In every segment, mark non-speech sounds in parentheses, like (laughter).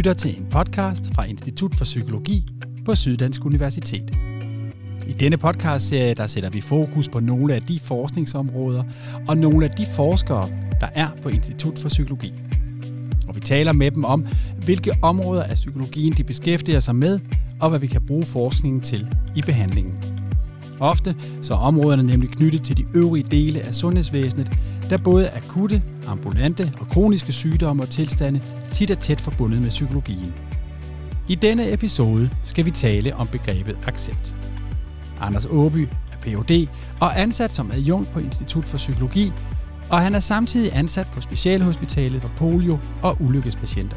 lytter til en podcast fra Institut for Psykologi på Syddansk Universitet. I denne podcastserie der sætter vi fokus på nogle af de forskningsområder og nogle af de forskere, der er på Institut for Psykologi. Og vi taler med dem om, hvilke områder af psykologien de beskæftiger sig med, og hvad vi kan bruge forskningen til i behandlingen. Ofte så er områderne nemlig knyttet til de øvrige dele af sundhedsvæsenet, der både akutte, ambulante og kroniske sygdomme og tilstande tit er tæt forbundet med psykologien. I denne episode skal vi tale om begrebet accept. Anders Åby er Ph.D. og ansat som adjunkt på Institut for Psykologi, og han er samtidig ansat på Specialhospitalet for polio- og ulykkespatienter.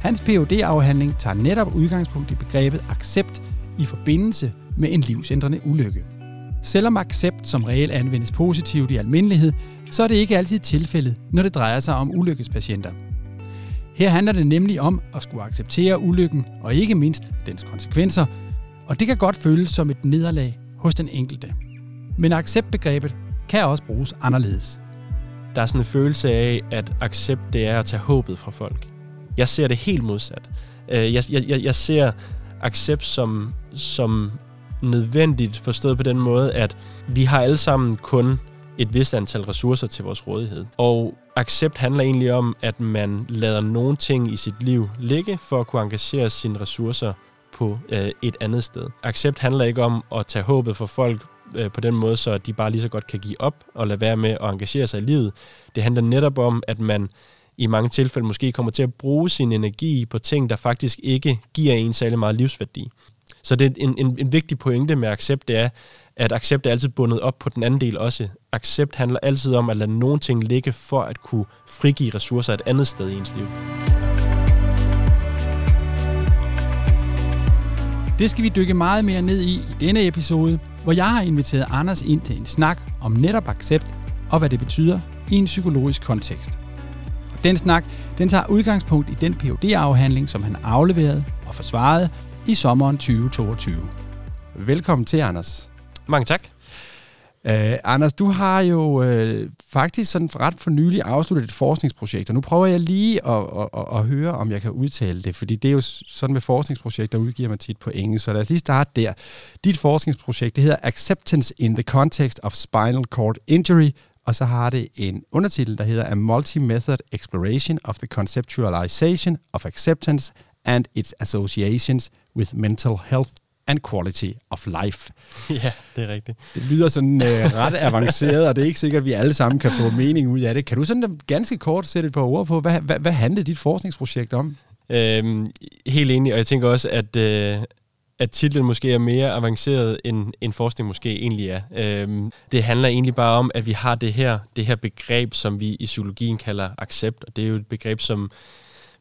Hans phd afhandling tager netop udgangspunkt i begrebet accept i forbindelse med en livsændrende ulykke. Selvom accept som regel anvendes positivt i almindelighed, så er det ikke altid tilfældet, når det drejer sig om ulykkespatienter. Her handler det nemlig om at skulle acceptere ulykken og ikke mindst dens konsekvenser, og det kan godt føles som et nederlag hos den enkelte. Men acceptbegrebet kan også bruges anderledes. Der er sådan en følelse af, at accept det er at tage håbet fra folk. Jeg ser det helt modsat. Øh, jeg, jeg, jeg ser accept som, som nødvendigt forstået på den måde, at vi har alle sammen kun et vist antal ressourcer til vores rådighed. Og accept handler egentlig om, at man lader nogle ting i sit liv ligge for at kunne engagere sine ressourcer på øh, et andet sted. Accept handler ikke om at tage håbet for folk øh, på den måde, så de bare lige så godt kan give op og lade være med at engagere sig i livet. Det handler netop om, at man i mange tilfælde måske kommer til at bruge sin energi på ting, der faktisk ikke giver en særlig meget livsværdi. Så det er en, en, en vigtig pointe med accept, det er, at accept er altid bundet op på den anden del også. Accept handler altid om at lade nogle ting ligge for at kunne frigive ressourcer et andet sted i ens liv. Det skal vi dykke meget mere ned i i denne episode, hvor jeg har inviteret Anders ind til en snak om netop accept og hvad det betyder i en psykologisk kontekst. Og den snak, den tager udgangspunkt i den phd afhandling som han afleverede og forsvarede i sommeren 2022. Velkommen til, Anders. Mange tak. Uh, Anders, du har jo uh, faktisk sådan ret for nylig afsluttet et forskningsprojekt, og nu prøver jeg lige at, at, at, at høre, om jeg kan udtale det, fordi det er jo sådan med forskningsprojekter, udgiver man tit på engelsk, så lad os lige starte der. Dit forskningsprojekt, det hedder Acceptance in the Context of Spinal Cord Injury, og så har det en undertitel, der hedder A Multi-Method Exploration of the Conceptualization of Acceptance and its Associations with mental health and quality of life. (laughs) Ja, det er rigtigt. Det lyder sådan øh, ret avanceret, og det er ikke sikkert, at vi alle sammen kan få mening ud af det. Kan du sådan ganske kort sætte et par ord på, hvad, hvad, hvad handlede dit forskningsprojekt om? Øhm, helt enig, og jeg tænker også, at, øh, at titlen måske er mere avanceret, end, end forskning måske egentlig er. Øhm, det handler egentlig bare om, at vi har det her, det her begreb, som vi i psykologien kalder accept, og det er jo et begreb, som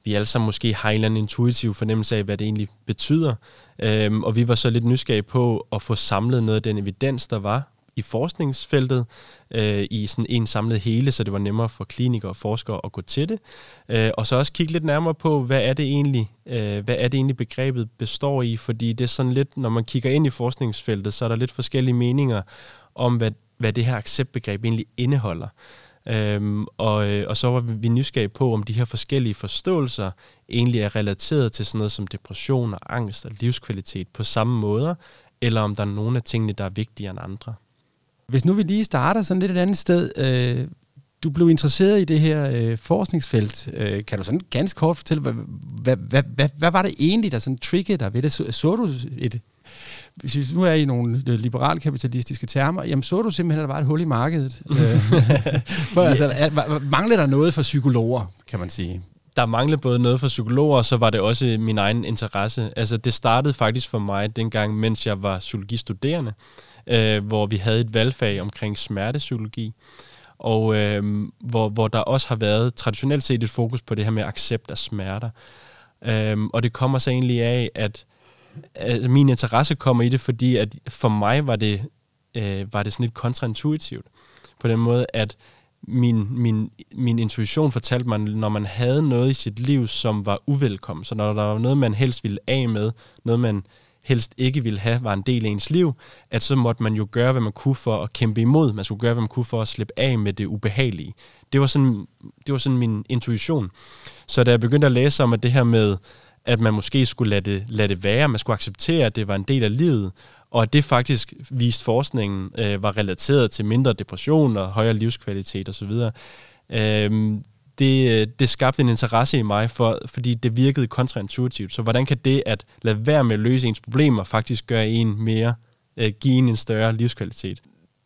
vi alle sammen måske har en eller anden intuitiv fornemmelse af, hvad det egentlig betyder. Øhm, og vi var så lidt nysgerrige på at få samlet noget af den evidens, der var i forskningsfeltet øh, i sådan en samlet hele, så det var nemmere for klinikere og forskere at gå til det. Øh, og så også kigge lidt nærmere på, hvad er det egentlig, øh, hvad er det egentlig begrebet består i, fordi det er sådan lidt, når man kigger ind i forskningsfeltet, så er der lidt forskellige meninger om, hvad, hvad det her acceptbegreb egentlig indeholder. Øhm, og, øh, og så var vi nysgerrige på, om de her forskellige forståelser egentlig er relateret til sådan noget som depression og angst og livskvalitet på samme måder, eller om der er nogle af tingene, der er vigtigere end andre. Hvis nu vi lige starter sådan lidt et andet sted. Øh, du blev interesseret i det her øh, forskningsfelt. Øh, kan du sådan ganske kort fortælle, hvad, hvad, hvad, hvad, hvad var det egentlig, der sådan triggede dig ved det? Så, så du et hvis vi nu er i nogle øh, liberalkapitalistiske termer, jamen så du simpelthen, at der var et hul i markedet. (laughs) Øh, for, altså, manglede der noget for psykologer, kan man sige? Der manglede både noget for psykologer, og så var det også min egen interesse. Altså det startede faktisk for mig dengang, mens jeg var psykologistuderende, øh, hvor vi havde et valgfag omkring smertepsykologi og øh, hvor, hvor der også har været traditionelt set et fokus på det her med accept af smerter. Øh, og det kommer så egentlig af, at altså, min interesse kommer i det, fordi at for mig var det, øh, var det sådan lidt kontraintuitivt. På den måde, at min, min, min intuition fortalte mig, når man havde noget i sit liv, som var uvelkommen, så når der var noget, man helst ville af med, noget man helst ikke ville have, var en del af ens liv, at så måtte man jo gøre, hvad man kunne for at kæmpe imod. Man skulle gøre, hvad man kunne for at slippe af med det ubehagelige. Det var sådan, det var sådan min intuition. Så da jeg begyndte at læse om, at det her med, at man måske skulle lade det, lade det være, man skulle acceptere, at det var en del af livet, og at det faktisk viste forskningen øh, var relateret til mindre depression og højere livskvalitet osv., øh, det, det skabte en interesse i mig, for, fordi det virkede kontraintuitivt. Så hvordan kan det at lade være med at løse ens problemer faktisk gøre en mere, øh, give en en større livskvalitet?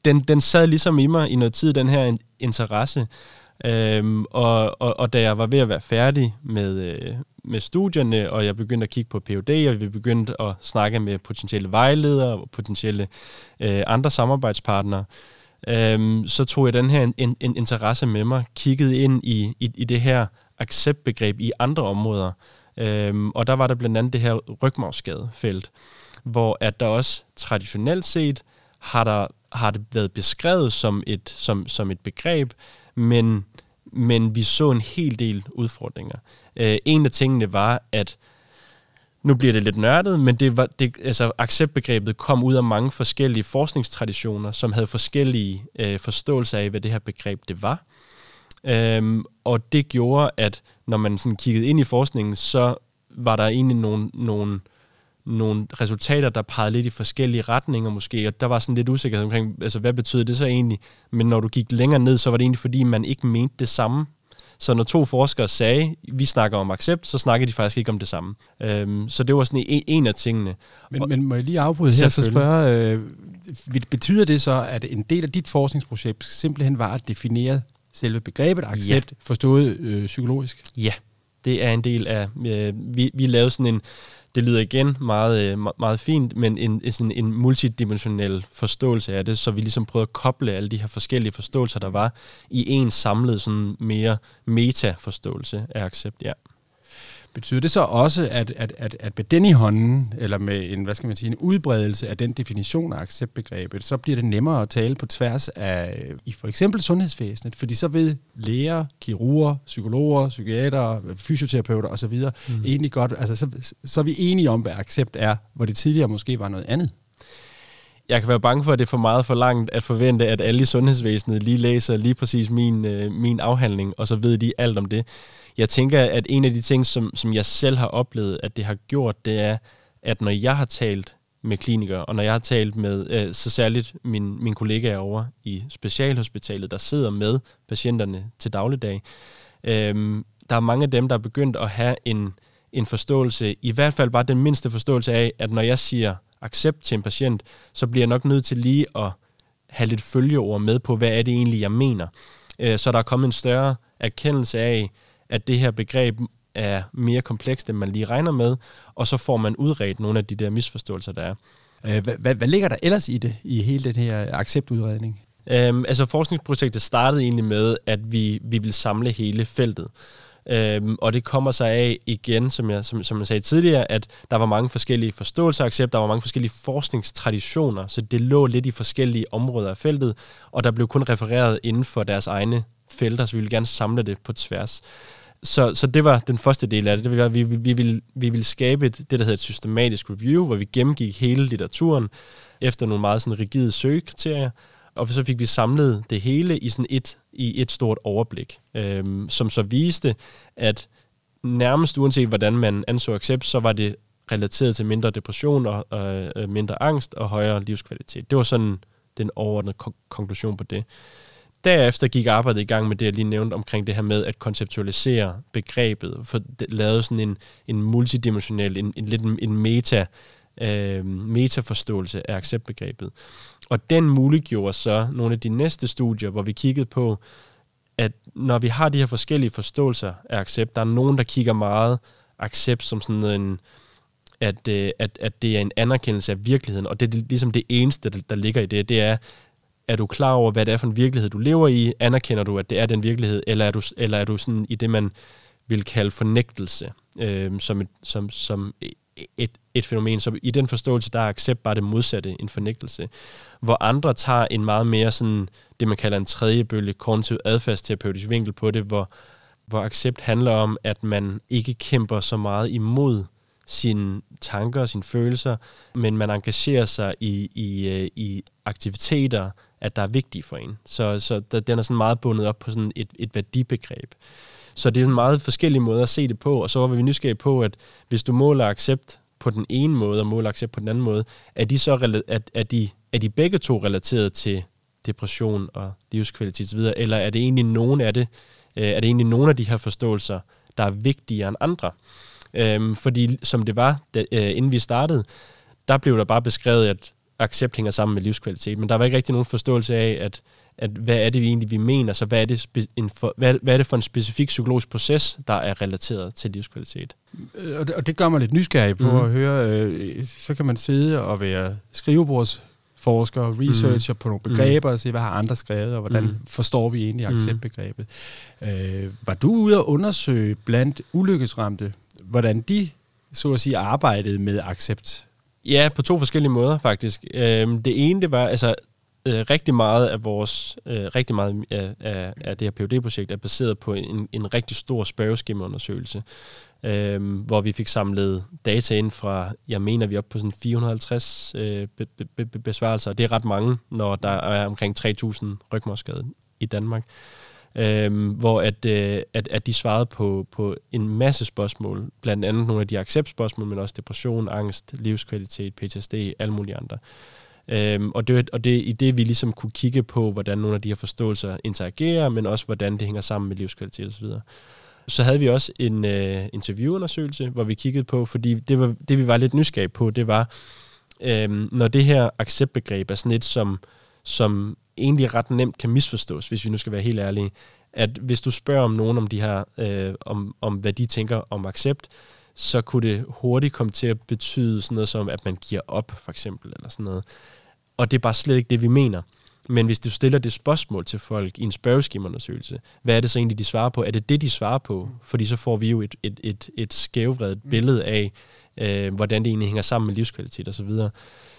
Den, den sad ligesom i mig i noget tid, den her interesse. Øhm, og, og, og da jeg var ved at være færdig med, øh, med studierne, og jeg begyndte at kigge på PhD, og vi begyndte at snakke med potentielle vejledere og potentielle øh, andre samarbejdspartnere, øhm, så tog jeg den her en, en interesse med mig, kiggede ind i, i, i det her acceptbegreb i andre områder. Øhm, og der var der blandt andet det her rygmavsskadefelt, hvor at der også traditionelt set har, der, har det været beskrevet som et, som, som et begreb, men, men vi så en hel del udfordringer. Øh, en af tingene var, at nu bliver det lidt nørdet, men det var, det, altså, acceptbegrebet kom ud af mange forskellige forskningstraditioner, som havde forskellige øh, forståelser af, hvad det her begreb det var. Øhm, og det gjorde, at når man sådan kiggede ind i forskningen, så var der egentlig nogle, nogle, nogle resultater, der pegede lidt i forskellige retninger måske, og der var sådan lidt usikkerhed omkring, altså hvad betyder det så egentlig? Men når du gik længere ned, så var det egentlig fordi, man ikke mente det samme så når to forskere sagde, vi snakker om accept, så snakker de faktisk ikke om det samme. Øhm, så det var sådan en, en af tingene. Men, men må jeg lige afbryde her så spørge, øh, betyder det så, at en del af dit forskningsprojekt simpelthen var at definere selve begrebet accept, ja. forstået øh, psykologisk? Ja, det er en del af, øh, vi, vi lavede sådan en, det lyder igen meget, øh, meget fint, men en, sådan en multidimensionel forståelse af det, så vi ligesom prøvede at koble alle de her forskellige forståelser, der var, i en samlet sådan mere meta-forståelse af accept, ja. Betyder det så også, at, at, at, at med den i hånden, eller med en, hvad skal man sige, en udbredelse af den definition af acceptbegrebet, så bliver det nemmere at tale på tværs af i for eksempel sundhedsvæsenet, fordi så ved læger, kirurger, psykologer, psykiater, fysioterapeuter osv. Mm. egentlig godt, altså så, så er vi enige om, hvad accept er, hvor det tidligere måske var noget andet jeg kan være bange for, at det er for meget for langt at forvente, at alle i sundhedsvæsenet lige læser lige præcis min, øh, min afhandling, og så ved de alt om det. Jeg tænker, at en af de ting, som, som jeg selv har oplevet, at det har gjort, det er, at når jeg har talt med klinikere, og når jeg har talt med øh, så særligt min, min kollegaer over i specialhospitalet, der sidder med patienterne til dagligdag, øh, der er mange af dem, der er begyndt at have en, en forståelse, i hvert fald bare den mindste forståelse af, at når jeg siger accept til en patient, så bliver jeg nok nødt til lige at have lidt følgeord med på, hvad er det egentlig, jeg mener. Øh, så der er kommet en større erkendelse af, at det her begreb er mere komplekst, end man lige regner med, og så får man udredt nogle af de der misforståelser, der er. Øh, hvad, hvad, hvad ligger der ellers i det, i hele den her acceptudredning? Øhm, altså forskningsprojektet startede egentlig med, at vi, vi ville samle hele feltet. Øhm, og det kommer sig af igen, som jeg, som, som jeg sagde tidligere, at der var mange forskellige forståelser af accept, der var mange forskellige forskningstraditioner, så det lå lidt i forskellige områder af feltet, og der blev kun refereret inden for deres egne felter, så vi ville gerne samle det på tværs. Så, så det var den første del af det. det var, vi, vi, vi, ville, vi ville skabe et, det, der hedder et systematisk review, hvor vi gennemgik hele litteraturen efter nogle meget sådan rigide søgekriterier, og så fik vi samlet det hele i sådan et, i et stort overblik, øhm, som så viste, at nærmest uanset hvordan man anså accept, så var det relateret til mindre depression og øh, mindre angst og højere livskvalitet. Det var sådan den overordnede konklusion på det. Derefter gik arbejdet i gang med det, jeg lige nævnte omkring det her med at konceptualisere begrebet, for det lavede sådan en, en multidimensionel, en, en lidt en meta, øh, metaforståelse af acceptbegrebet. Og den muliggjorde så nogle af de næste studier, hvor vi kiggede på, at når vi har de her forskellige forståelser af accept, der er nogen, der kigger meget accept som sådan en, at, øh, at, at det er en anerkendelse af virkeligheden, og det er ligesom det eneste, der ligger i det, det er, er du klar over, hvad det er for en virkelighed, du lever i? Anerkender du, at det er den virkelighed? Eller er du, eller er du sådan i det, man vil kalde fornægtelse, øh, som, et, som, som et, et fænomen. Så i den forståelse, der er accept bare det modsatte, en fornægtelse. Hvor andre tager en meget mere sådan, det man kalder en tredje bølge, kognitiv adfærdsterapeutisk vinkel på det, hvor, hvor accept handler om, at man ikke kæmper så meget imod sine tanker og sine følelser, men man engagerer sig i, i, øh, i aktiviteter, at der er vigtige for en. Så, så den er sådan meget bundet op på sådan et, et værdibegreb. Så det er en meget forskellig måde at se det på, og så var vi nysgerrige på, at hvis du måler accept på den ene måde, og måler accept på den anden måde, er de så er, er de, er de begge to relateret til depression og livskvalitet osv., eller er det egentlig nogen af det, øh, er det egentlig nogle af de her forståelser, der er vigtigere end andre? Øhm, fordi som det var, da, øh, inden vi startede, der blev der bare beskrevet, at accept hænger sammen med livskvalitet, men der var ikke rigtig nogen forståelse af, at, at hvad er det vi egentlig, vi mener, så hvad er, det en for, hvad, hvad er det for en specifik psykologisk proces, der er relateret til livskvalitet? Øh, og det, og det gør mig lidt nysgerrig på mm. at høre, øh, så kan man sidde og være skrivebords forsker, researcher mm. på nogle begreber mm. og se, hvad har andre skrevet, og hvordan mm. forstår vi egentlig mm. acceptbegrebet. Øh, var du ude at undersøge blandt ulykkesramte, hvordan de, så at sige, arbejdede med accept? Ja, på to forskellige måder faktisk. Øh, det ene, det var, altså øh, rigtig meget af vores, øh, rigtig meget af, af, af det her phd projekt er baseret på en, en rigtig stor spørgeskemaundersøgelse, øh, hvor vi fik samlet data ind fra, jeg mener, vi er oppe på sådan 450 øh, be, be, be, besvarelser. Det er ret mange, når der er omkring 3.000 rygmorskade i Danmark. Øhm, hvor at, øh, at, at de svarede på, på en masse spørgsmål, blandt andet nogle af de acceptspørgsmål, men også depression, angst, livskvalitet, PTSD, alle mulige andre. Øhm, og det, og det i det, vi ligesom kunne kigge på, hvordan nogle af de her forståelser interagerer, men også hvordan det hænger sammen med livskvalitet osv. Så havde vi også en øh, interviewundersøgelse, hvor vi kiggede på, fordi det, var, det vi var lidt nysgerrige på, det var, øhm, når det her acceptbegreb er sådan et, som, som egentlig ret nemt kan misforstås, hvis vi nu skal være helt ærlige, at hvis du spørger om nogen om de her, øh, om, om hvad de tænker om accept, så kunne det hurtigt komme til at betyde sådan noget som, at man giver op, for eksempel, eller sådan noget. Og det er bare slet ikke det, vi mener. Men hvis du stiller det spørgsmål til folk i en spørgeskemaundersøgelse, hvad er det så egentlig, de svarer på? Er det det, de svarer på? Fordi så får vi jo et, et, et, et skævvredet mm. billede af, øh, hvordan det egentlig hænger sammen med livskvalitet osv. Så,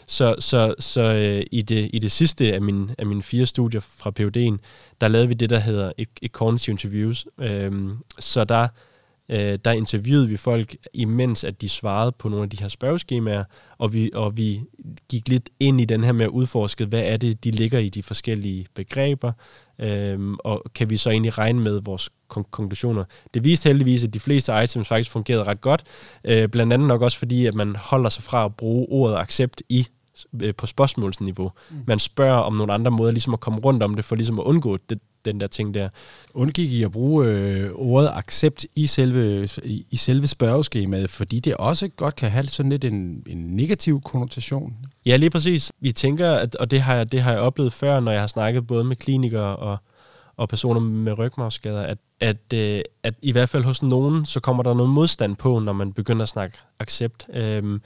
så, så, så øh, i, det, i det sidste af, min, af mine fire studier fra PUD'en, der lavede vi det, der hedder et, et cognitive interviews. Øh, så der øh, der interviewede vi folk, imens at de svarede på nogle af de her spørgeskemaer, og vi, og vi gik lidt ind i den her med at udforske, hvad er det, de ligger i de forskellige begreber, øh, og kan vi så egentlig regne med vores konklusioner. Det viste heldigvis, at de fleste items faktisk fungerede ret godt, øh, blandt andet nok også fordi, at man holder sig fra at bruge ordet accept i øh, på spørgsmålsniveau. Mm. Man spørger om nogle andre måder ligesom at komme rundt om det, for ligesom at undgå det, den der ting der. Undgik I at bruge øh, ordet accept i selve, i, i selve spørgeskemaet, fordi det også godt kan have sådan lidt en, en negativ konnotation? Ja, lige præcis. Vi tænker, at, og det har, jeg, det har jeg oplevet før, når jeg har snakket både med klinikere og, og personer med rygmarvsskader, at, at, øh, at i hvert fald hos nogen, så kommer der noget modstand på, når man begynder at snakke accept. Øhm,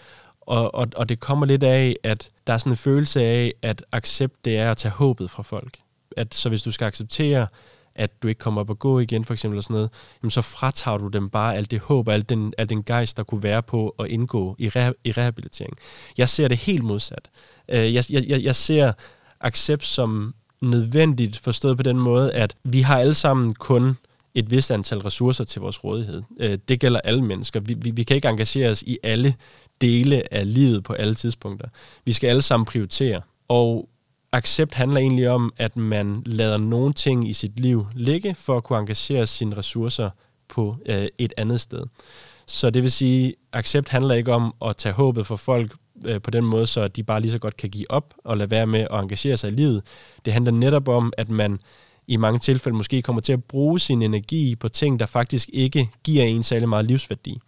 og, og, og det kommer lidt af, at der er sådan en følelse af, at accept, det er at tage håbet fra folk at så hvis du skal acceptere, at du ikke kommer op og gå igen, for eksempel, og sådan noget, jamen så fratager du dem bare alt det håb og alt den, alt den gejst, der kunne være på at indgå i, re, i rehabilitering. Jeg ser det helt modsat. Øh, jeg, jeg, jeg ser accept som nødvendigt forstået på den måde, at vi har alle sammen kun et vist antal ressourcer til vores rådighed. Øh, det gælder alle mennesker. Vi, vi, vi kan ikke engagere os i alle dele af livet på alle tidspunkter. Vi skal alle sammen prioritere. Og accept handler egentlig om, at man lader nogle ting i sit liv ligge, for at kunne engagere sine ressourcer på øh, et andet sted. Så det vil sige, accept handler ikke om at tage håbet for folk øh, på den måde, så de bare lige så godt kan give op og lade være med at engagere sig i livet. Det handler netop om, at man i mange tilfælde måske kommer til at bruge sin energi på ting, der faktisk ikke giver en særlig meget livsværdi.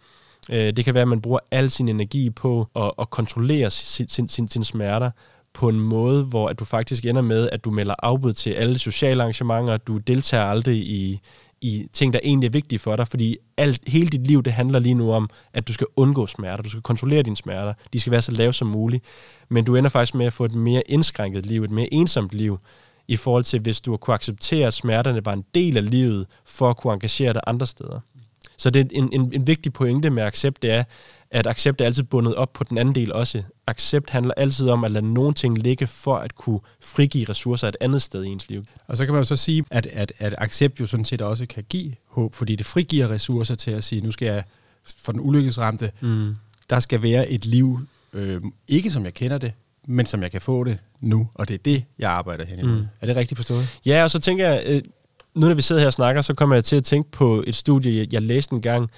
Øh, det kan være, at man bruger al sin energi på at, at kontrollere sin, sin, sin, sin smerter, på en måde, hvor at du faktisk ender med, at du melder afbud til alle sociale arrangementer, du deltager aldrig i, i ting, der egentlig er vigtige for dig, fordi alt, hele dit liv, det handler lige nu om, at du skal undgå smerter, du skal kontrollere dine smerter, de skal være så lave som muligt, men du ender faktisk med at få et mere indskrænket liv, et mere ensomt liv, i forhold til, hvis du kunne acceptere, at smerterne var en del af livet, for at kunne engagere dig andre steder. Så det er en, en, en vigtig pointe med accept, det er, at accept er altid bundet op på den anden del også. Accept handler altid om at lade nogle ting ligge for at kunne frigive ressourcer et andet sted i ens liv. Og så kan man jo så sige, at, at, at accept jo sådan set også kan give håb, fordi det frigiver ressourcer til at sige, nu skal jeg for den ulykkesramte mm. der skal være et liv, øh, ikke som jeg kender det, men som jeg kan få det nu, og det er det, jeg arbejder hen imod. Mm. Er det rigtigt forstået? Ja, og så tænker jeg, øh, nu når vi sidder her og snakker, så kommer jeg til at tænke på et studie, jeg, jeg læste en gang,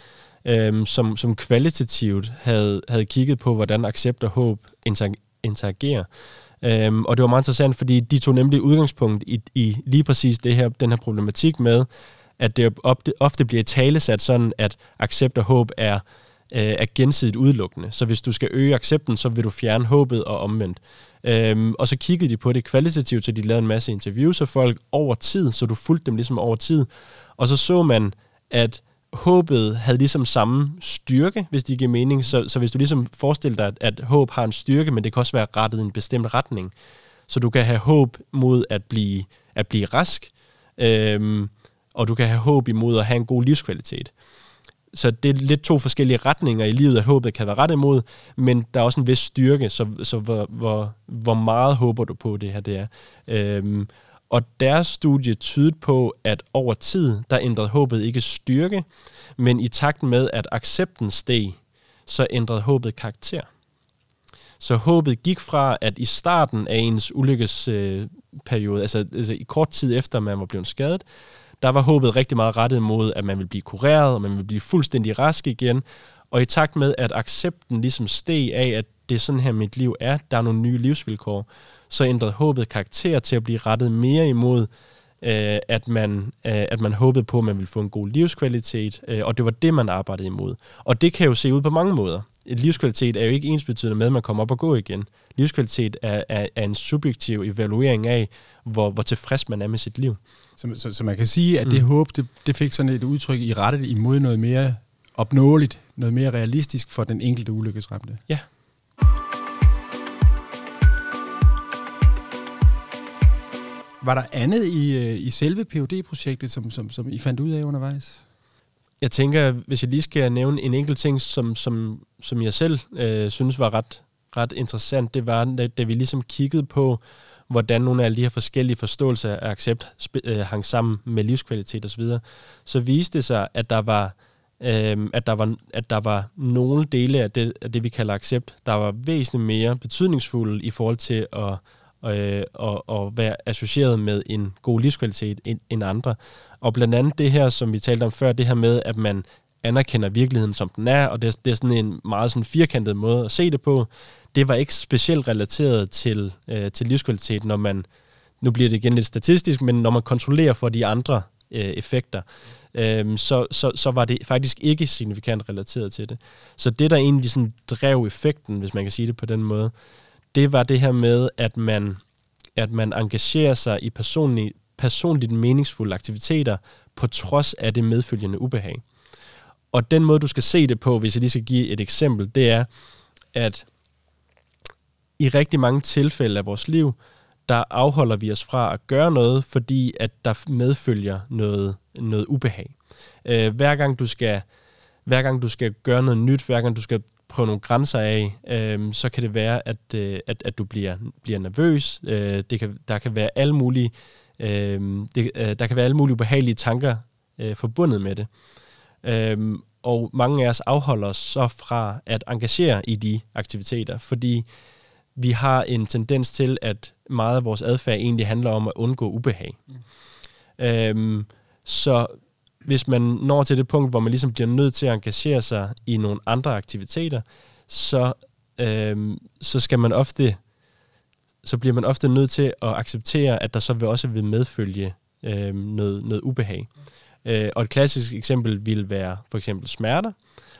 øhm, som, som kvalitativt havde, havde kigget på, hvordan accept og håb interagerer. Øhm, og det var meget interessant, fordi de tog nemlig udgangspunkt i, i lige præcis det her, den her problematik med, at det ofte bliver talesat sådan, at accept og håb er, øh, er gensidigt udelukkende. Så hvis du skal øge accepten, så vil du fjerne håbet og omvendt. Øhm, og så kiggede de på det kvalitativt, så de lavede en masse interviews af folk over tid, så du fulgte dem ligesom over tid. Og så så man, at håbet havde ligesom samme styrke, hvis det giver mening. Så, så hvis du ligesom forestiller dig, at, at håb har en styrke, men det kan også være rettet i en bestemt retning. Så du kan have håb mod at blive, at blive rask, øhm, og du kan have håb imod at have en god livskvalitet. Så det er lidt to forskellige retninger i livet, at håbet kan være ret imod, men der er også en vis styrke, så, så hvor, hvor, hvor meget håber du på det her det er. Øhm, og deres studie tydede på, at over tid, der ændrede håbet ikke styrke, men i takt med, at accepten steg, så ændrede håbet karakter. Så håbet gik fra, at i starten af ens ulykkesperiode, øh, altså, altså i kort tid efter, man var blevet skadet, der var håbet rigtig meget rettet mod, at man ville blive kureret, og man ville blive fuldstændig rask igen. Og i takt med, at accepten ligesom steg af, at det er sådan her, mit liv er, der er nogle nye livsvilkår, så ændrede håbet karakter til at blive rettet mere imod, øh, at, man, øh, at man håbede på, at man ville få en god livskvalitet, øh, og det var det, man arbejdede imod. Og det kan jo se ud på mange måder. Et livskvalitet er jo ikke ensbetydende med, at man kommer op og går igen. Livskvalitet er, er, er en subjektiv evaluering af, hvor, hvor tilfreds man er med sit liv. Så, så, så man kan sige, at det mm. håb, det, det fik sådan et udtryk i rettet imod noget mere opnåeligt, noget mere realistisk for den enkelte ulykkesramte. Ja. Var der andet i, øh, i selve phd projektet som, som, som I fandt ud af undervejs? Jeg tænker, hvis jeg lige skal nævne en enkelt ting, som, som, som jeg selv øh, synes var ret, ret interessant, det var, da, da vi ligesom kiggede på, hvordan nogle af de her forskellige forståelser af accept øh, hang sammen med livskvalitet osv., så, så viste det sig, at der var øh, at, der var, at der var nogle dele af det, af det, vi kalder accept, der var væsentligt mere betydningsfulde i forhold til at øh, og, og være associeret med en god livskvalitet end, end andre. Og blandt andet det her, som vi talte om før, det her med, at man anerkender virkeligheden, som den er, og det, det er sådan en meget sådan firkantet måde at se det på. Det var ikke specielt relateret til, øh, til livskvalitet, når man, nu bliver det igen lidt statistisk, men når man kontrollerer for de andre øh, effekter, øh, så, så, så var det faktisk ikke signifikant relateret til det. Så det, der egentlig sådan drev effekten, hvis man kan sige det på den måde, det var det her med, at man, at man engagerer sig i personlig, personligt meningsfulde aktiviteter, på trods af det medfølgende ubehag. Og den måde, du skal se det på, hvis jeg lige skal give et eksempel, det er, at i rigtig mange tilfælde af vores liv, der afholder vi os fra at gøre noget, fordi at der medfølger noget, noget ubehag. Øh, hver gang du skal hver gang du skal gøre noget nyt, hver gang du skal prøve nogle grænser af, øh, så kan det være, at, øh, at, at du bliver, bliver nervøs. Øh, det kan, der kan være alle mulige, øh, det, øh, der kan være alle mulige ubehagelige tanker øh, forbundet med det. Øh, og mange af os afholder os så fra at engagere i de aktiviteter, fordi vi har en tendens til, at meget af vores adfærd egentlig handler om at undgå ubehag. Mm. Øhm, så hvis man når til det punkt, hvor man ligesom bliver nødt til at engagere sig i nogle andre aktiviteter, så, øhm, så skal man ofte så bliver man ofte nødt til at acceptere, at der så vil også vil medfølge øhm, noget, noget ubehag. Øh, og et klassisk eksempel vil være for eksempel smerter,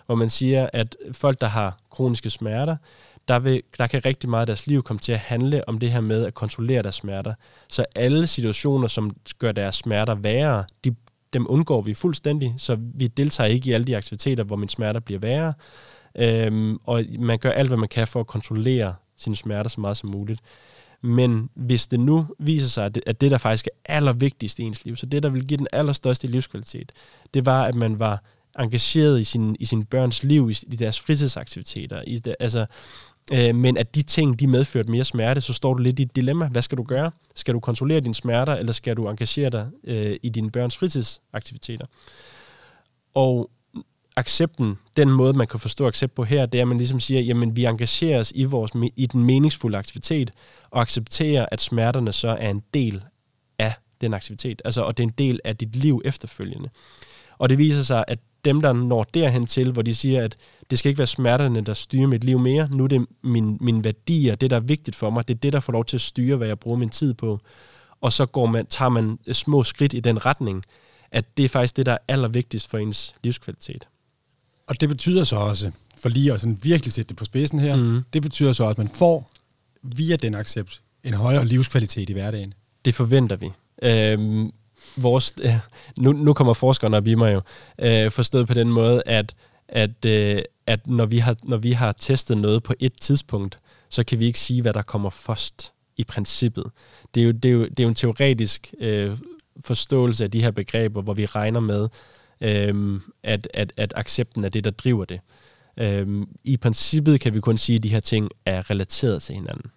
hvor man siger, at folk, der har kroniske smerter, der, vil, der kan rigtig meget af deres liv komme til at handle om det her med at kontrollere deres smerter. Så alle situationer, som gør deres smerter værre, de, dem undgår vi fuldstændig, så vi deltager ikke i alle de aktiviteter, hvor min smerter bliver værre. Øhm, og man gør alt, hvad man kan for at kontrollere sine smerter så meget som muligt. Men hvis det nu viser sig, at det, at det der faktisk er allervigtigst i ens liv, så det, der vil give den allerstørste livskvalitet, det var, at man var engageret i sin, i sin børns liv, i, i deres fritidsaktiviteter. I de, altså, øh, men at de ting, de medførte mere smerte, så står du lidt i et dilemma. Hvad skal du gøre? Skal du kontrollere dine smerter, eller skal du engagere dig øh, i dine børns fritidsaktiviteter? Og accepten, den måde, man kan forstå accept på her, det er, at man ligesom siger, jamen vi engagerer os i, vores, i den meningsfulde aktivitet, og accepterer, at smerterne så er en del af den aktivitet. Altså, og det er en del af dit liv efterfølgende. Og det viser sig, at dem, der når derhen til, hvor de siger, at det skal ikke være smerterne, der styrer mit liv mere. Nu er det min, min værdier, det der er vigtigt for mig, det er det, der får lov til at styre, hvad jeg bruger min tid på. Og så går man, tager man små skridt i den retning, at det er faktisk det, der er allervigtigst for ens livskvalitet. Og det betyder så også, for lige at sådan virkelig sætte det på spidsen her, mm. det betyder så, at man får via den accept en højere livskvalitet i hverdagen. Det forventer vi. Øhm, vores, øh, nu, nu kommer forskerne op i mig jo, øh, forstået på den måde, at, at, øh, at når, vi har, når vi har testet noget på et tidspunkt, så kan vi ikke sige, hvad der kommer først i princippet. Det er jo, det er jo, det er jo en teoretisk øh, forståelse af de her begreber, hvor vi regner med, øh, at, at, at accepten er det, der driver det. Øh, I princippet kan vi kun sige, at de her ting er relateret til hinanden.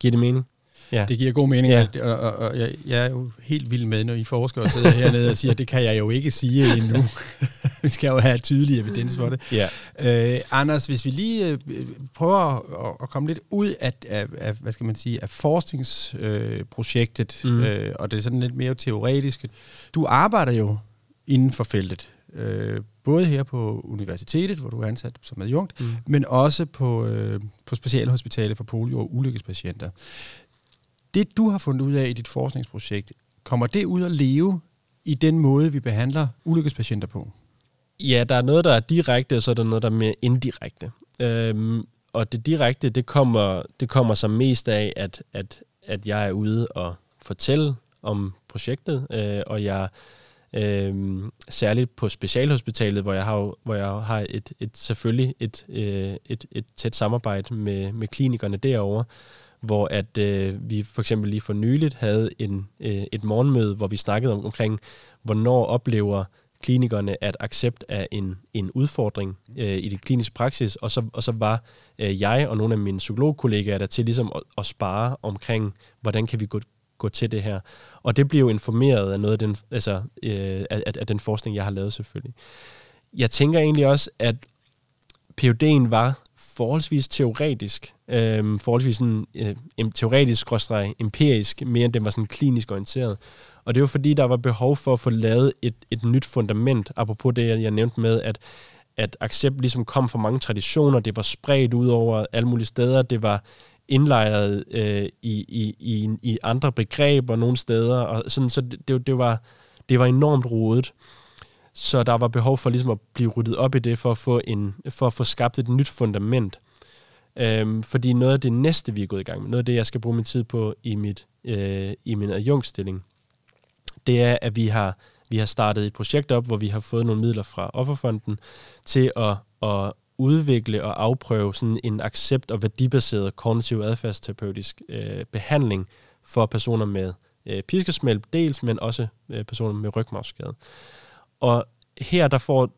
Giver det mening? Ja. Det giver god mening, ja. og, og, og jeg, jeg er jo helt vild med, når I forskere sidder hernede og siger, at (laughs) det kan jeg jo ikke sige endnu. (laughs) vi skal jo have tydelig evidens for det. Ja. Øh, Anders, hvis vi lige øh, prøver at, at komme lidt ud af, af, af, hvad skal man sige, af forskningsprojektet, øh, mm. øh, og det er sådan lidt mere teoretisk. Du arbejder jo inden for feltet. Øh, både her på universitetet, hvor du er ansat som adjunkt, mm. men også på, øh, på specialhospitalet for polio- og ulykkespatienter. Det, du har fundet ud af i dit forskningsprojekt, kommer det ud at leve i den måde, vi behandler ulykkespatienter på? Ja, der er noget, der er direkte, og så er der noget, der er mere indirekte. Øhm, og det direkte, det kommer, det kommer som mest af, at, at, at jeg er ude og fortælle om projektet, øh, og jeg øh, særligt på specialhospitalet, hvor jeg har, hvor jeg har et, et selvfølgelig et, øh, et, et tæt samarbejde med, med klinikerne derovre, hvor at øh, vi for eksempel lige for nyligt havde en, øh, et morgenmøde, hvor vi snakkede om, omkring, hvornår oplever klinikerne, at accept af en, en udfordring øh, i det kliniske praksis, og så, og så var øh, jeg og nogle af mine psykologkollegaer der til ligesom at, at spare omkring, hvordan kan vi gå, gå til det her. Og det bliver jo informeret af noget af den, altså, øh, af, af den forskning, jeg har lavet selvfølgelig. Jeg tænker egentlig også, at PUD'en var forholdsvis teoretisk, øh, forholdsvis sådan, øh, teoretisk, empirisk, mere end den var sådan klinisk orienteret. Og det var fordi, der var behov for at få lavet et, et nyt fundament, apropos det, jeg nævnte med, at, at accept ligesom kom fra mange traditioner, det var spredt ud over alle mulige steder, det var indlejret øh, i, i, i, i andre begreber nogle steder, og sådan, så det, det, det, var, det var enormt rodet. Så der var behov for ligesom at blive ryddet op i det, for at få, en, for at få skabt et nyt fundament. Øhm, fordi noget af det næste, vi er gået i gang med, noget af det, jeg skal bruge min tid på i, mit, øh, i min adjunkstilling, det er, at vi har, vi har startet et projekt op, hvor vi har fået nogle midler fra Offerfonden til at, at udvikle og afprøve sådan en accept- og værdibaseret kognitiv adfærdsterapeutisk øh, behandling for personer med øh, piskesmæld dels, men også øh, personer med rygmavsskade. Og her der får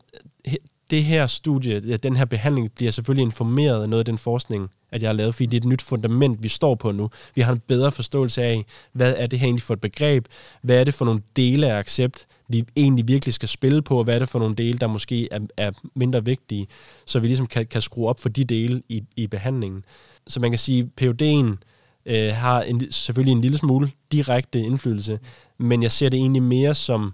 det her studie, den her behandling, bliver selvfølgelig informeret af noget af den forskning, at jeg har lavet, fordi det er et nyt fundament, vi står på nu. Vi har en bedre forståelse af, hvad er det her egentlig for et begreb? Hvad er det for nogle dele af accept, vi egentlig virkelig skal spille på? Og hvad er det for nogle dele, der måske er, er mindre vigtige? Så vi ligesom kan, kan skrue op for de dele i, i behandlingen. Så man kan sige, at PUD'en øh, har en, selvfølgelig en lille smule direkte indflydelse, men jeg ser det egentlig mere som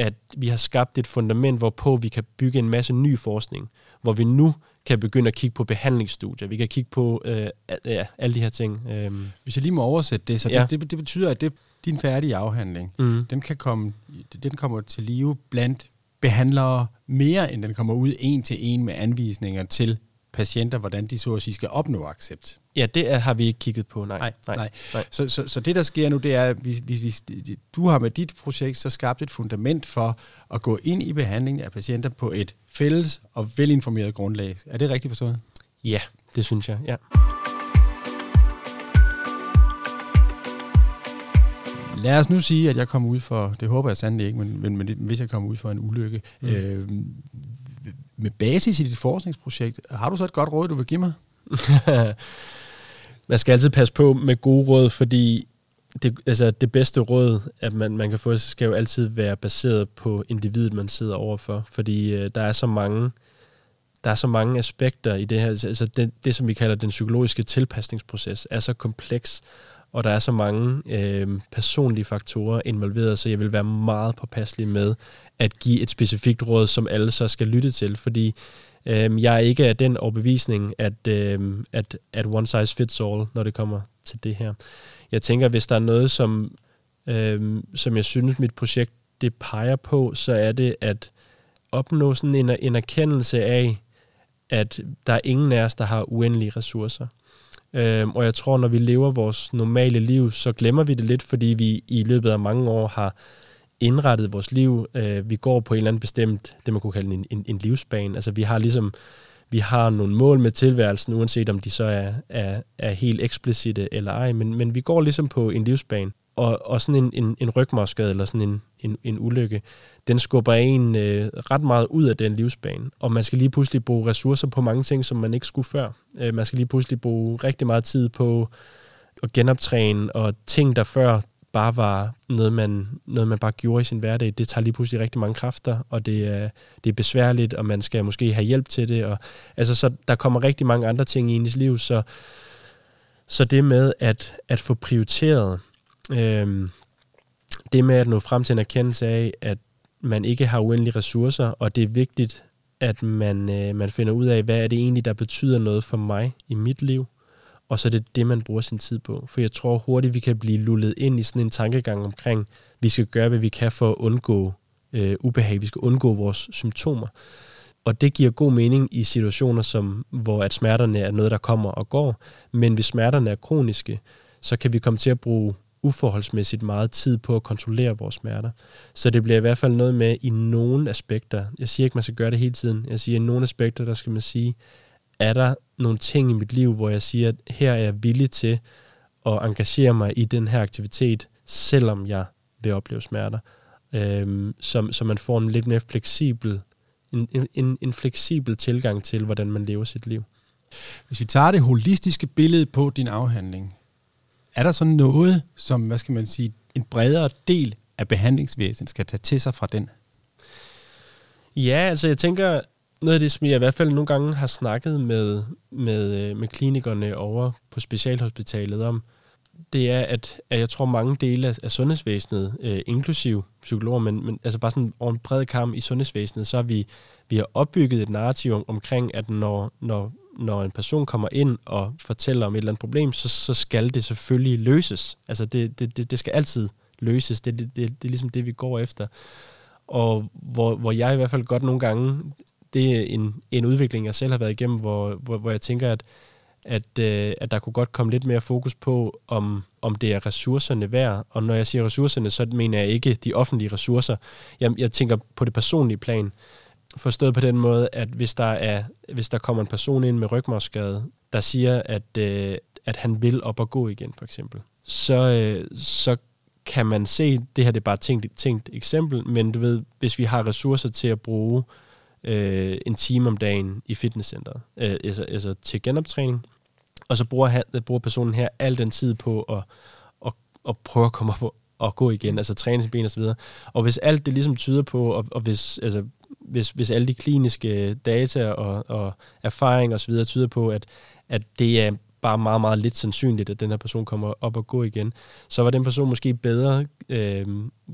at vi har skabt et fundament, hvorpå vi kan bygge en masse ny forskning, hvor vi nu kan begynde at kigge på behandlingsstudier. Vi kan kigge på øh, ja, alle de her ting. Øhm. Hvis jeg lige må oversætte det, så ja. det, det, det betyder, at det, din færdige afhandling, mm. den, kan komme, den kommer til live blandt behandlere mere, end den kommer ud en til en med anvisninger til patienter, hvordan de så at sige skal opnå accept. Ja, det er, har vi ikke kigget på, nej. Nej, nej. nej. nej. Så, så, så det, der sker nu, det er, at vi, vi, vi, du har med dit projekt så skabt et fundament for at gå ind i behandlingen af patienter på et fælles og velinformeret grundlag. Er det rigtigt forstået? Ja, det synes jeg, ja. Lad os nu sige, at jeg kommer ud for, det håber jeg sandelig ikke, men, men, men hvis jeg kommer ud for en ulykke, mm. øh, med basis i dit forskningsprojekt, har du så et godt råd, du vil give mig? (laughs) Man skal altid passe på med gode råd, fordi det, altså det bedste råd, at man, man kan få, skal jo altid være baseret på individet, man sidder overfor, fordi øh, der er så mange der er så mange aspekter i det her. Altså det, det, som vi kalder den psykologiske tilpasningsproces, er så kompleks, og der er så mange øh, personlige faktorer involveret, så jeg vil være meget påpasselig med at give et specifikt råd, som alle så skal lytte til, fordi øh, jeg er ikke af den overbevisning, at, øh, at, at one size fits all, når det kommer til det her. Jeg tænker, hvis der er noget, som, øh, som jeg synes, mit projekt det peger på, så er det at opnå sådan en, en erkendelse af, at der er ingen af os, der har uendelige ressourcer. Øhm, og jeg tror, når vi lever vores normale liv, så glemmer vi det lidt, fordi vi i løbet af mange år har indrettet vores liv. Øh, vi går på en eller anden bestemt, det man kunne kalde en, en, en livsbane. Altså vi har ligesom, vi har nogle mål med tilværelsen, uanset om de så er, er, er helt eksplicite eller ej, men, men vi går ligesom på en livsbane. Og, og sådan en, en, en rygmarskade eller sådan en, en, en ulykke, den skubber en øh, ret meget ud af den livsbane. Og man skal lige pludselig bruge ressourcer på mange ting, som man ikke skulle før. Øh, man skal lige pludselig bruge rigtig meget tid på at genoptræne, og ting, der før bare var noget man, noget, man bare gjorde i sin hverdag, det tager lige pludselig rigtig mange kræfter, og det er, det er besværligt, og man skal måske have hjælp til det. Og, altså, så der kommer rigtig mange andre ting i ens liv, så, så det med at, at få prioriteret, øh, det med at nå frem til en erkendelse af, at man ikke har uendelige ressourcer, og det er vigtigt, at man, øh, man finder ud af, hvad er det egentlig, der betyder noget for mig i mit liv, og så er det det, man bruger sin tid på. For jeg tror hurtigt, vi kan blive lullet ind i sådan en tankegang omkring, vi skal gøre, hvad vi kan for at undgå øh, ubehag, vi skal undgå vores symptomer. Og det giver god mening i situationer, som, hvor at smerterne er noget, der kommer og går. Men hvis smerterne er kroniske, så kan vi komme til at bruge uforholdsmæssigt meget tid på at kontrollere vores smerter. Så det bliver i hvert fald noget med i nogle aspekter. Jeg siger ikke, man skal gøre det hele tiden. Jeg siger, at i nogle aspekter, der skal man sige, er der nogle ting i mit liv, hvor jeg siger, at her er jeg villig til at engagere mig i den her aktivitet, selvom jeg vil opleve smerter. Øhm, så, så man får en lidt mere fleksibel, en, en, en fleksibel tilgang til, hvordan man lever sit liv. Hvis vi tager det holistiske billede på din afhandling, er der så noget, som, hvad skal man sige, en bredere del af behandlingsvæsenet skal tage til sig fra den? Ja, altså jeg tænker, noget af det, som jeg i hvert fald nogle gange har snakket med, med, øh, med klinikerne over på specialhospitalet om, det er, at, at jeg tror mange dele af, af sundhedsvæsenet, øh, inklusiv psykologer, men, men altså bare sådan over en bred kamp i sundhedsvæsenet, så har vi, vi har opbygget et narrativ om, omkring, at når, når når en person kommer ind og fortæller om et eller andet problem, så, så skal det selvfølgelig løses. Altså det, det, det, det skal altid løses. Det, det, det, det er ligesom det, vi går efter. Og hvor, hvor jeg i hvert fald godt nogle gange, det er en, en udvikling, jeg selv har været igennem, hvor, hvor, hvor jeg tænker, at, at, øh, at der kunne godt komme lidt mere fokus på, om, om det er ressourcerne værd. Og når jeg siger ressourcerne, så mener jeg ikke de offentlige ressourcer. Jeg, jeg tænker på det personlige plan. Forstået på den måde, at hvis der, er, hvis der kommer en person ind med rygmarvsskade, der siger, at, øh, at han vil op og gå igen, for eksempel, så, øh, så kan man se, det her det er bare et tænkt, tænkt eksempel, men du ved, hvis vi har ressourcer til at bruge øh, en time om dagen i fitnesscenteret, øh, altså, altså til genoptræning, og så bruger, han, bruger personen her al den tid på at, at, at prøve at komme op og gå igen, altså træne sine ben og så videre. Og hvis alt det ligesom tyder på, og, og hvis, altså, hvis, hvis alle de kliniske data og, og erfaring og så videre tyder på, at, at det er bare meget, meget lidt sandsynligt, at den her person kommer op og gå igen, så var den person måske bedre, øh,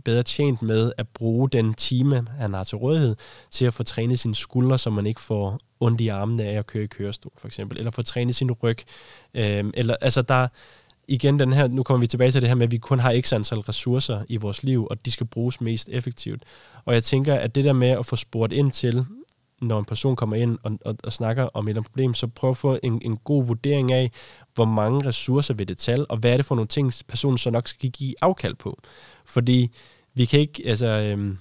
bedre tjent med at bruge den time, han har til rådighed, til at få trænet sine skuldre, så man ikke får ondt i armene af at køre i kørestol, for eksempel, eller få trænet sin ryg. Øh, eller, altså, der, igen den her, nu kommer vi tilbage til det her med, at vi kun har x antal ressourcer i vores liv, og de skal bruges mest effektivt. Og jeg tænker, at det der med at få spurgt ind til, når en person kommer ind og, og, og snakker om et eller andet problem, så prøv at få en, en god vurdering af, hvor mange ressourcer vil det tal, og hvad er det for nogle ting, personen så nok skal give afkald på. Fordi vi kan ikke, altså, øhm,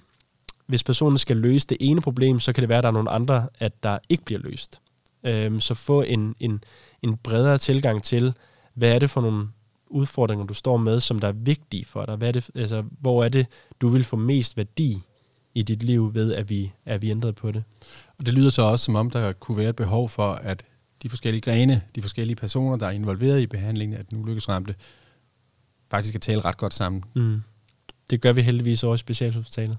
hvis personen skal løse det ene problem, så kan det være, at der er nogle andre, at der ikke bliver løst. Øhm, så få en, en, en bredere tilgang til, hvad er det for nogle udfordringer, du står med, som der er vigtige for dig? Hvad er det, altså, hvor er det, du vil få mest værdi i dit liv ved, at vi, at vi ændrede på det? Og det lyder så også, som om der kunne være et behov for, at de forskellige grene, de forskellige personer, der er involveret i behandlingen af den ulykkesramte, faktisk kan tale red godt sammen. Mm. Det gør vi heldigvis over i specialhospitalet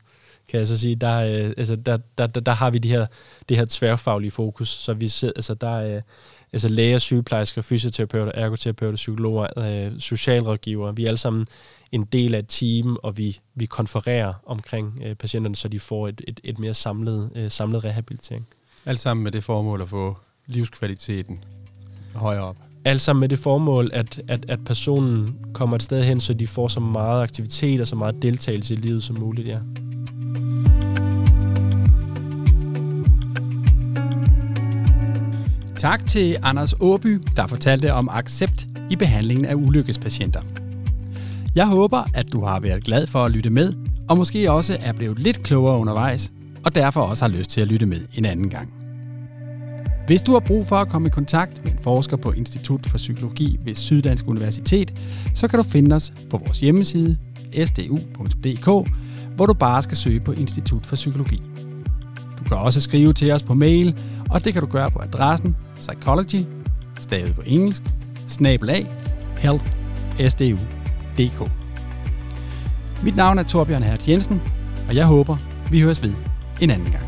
kan jeg så sige. Der, øh, altså, der, der, der, der har vi de her, det her tværfaglige fokus, så vi sidder, altså, der er altså, læger, sygeplejersker, fysioterapeuter, ergoterapeuter, psykologer, øh, socialrådgivere. Vi er alle sammen en del af et team, og vi, vi konfererer omkring øh, patienterne, så de får et, et, et mere samlet, øh, samlet rehabilitering. Alt sammen med det formål at få livskvaliteten højere op. Alt sammen med det formål, at, at, at personen kommer et sted hen, så de får så meget aktivitet og så meget deltagelse i livet som muligt, ja. Tak til Anders Åby, der fortalte om accept i behandlingen af ulykkespatienter. Jeg håber, at du har været glad for at lytte med, og måske også er blevet lidt klogere undervejs, og derfor også har lyst til at lytte med en anden gang. Hvis du har brug for at komme i kontakt med en forsker på Institut for Psykologi ved Syddansk Universitet, så kan du finde os på vores hjemmeside sdu.dk, hvor du bare skal søge på Institut for Psykologi. Du kan også skrive til os på mail, og det kan du gøre på adressen psychology, stavet på engelsk, snabelag, health.sdu.dk. Mit navn er Torbjørn Hertz Jensen, og jeg håber, vi høres ved en anden gang.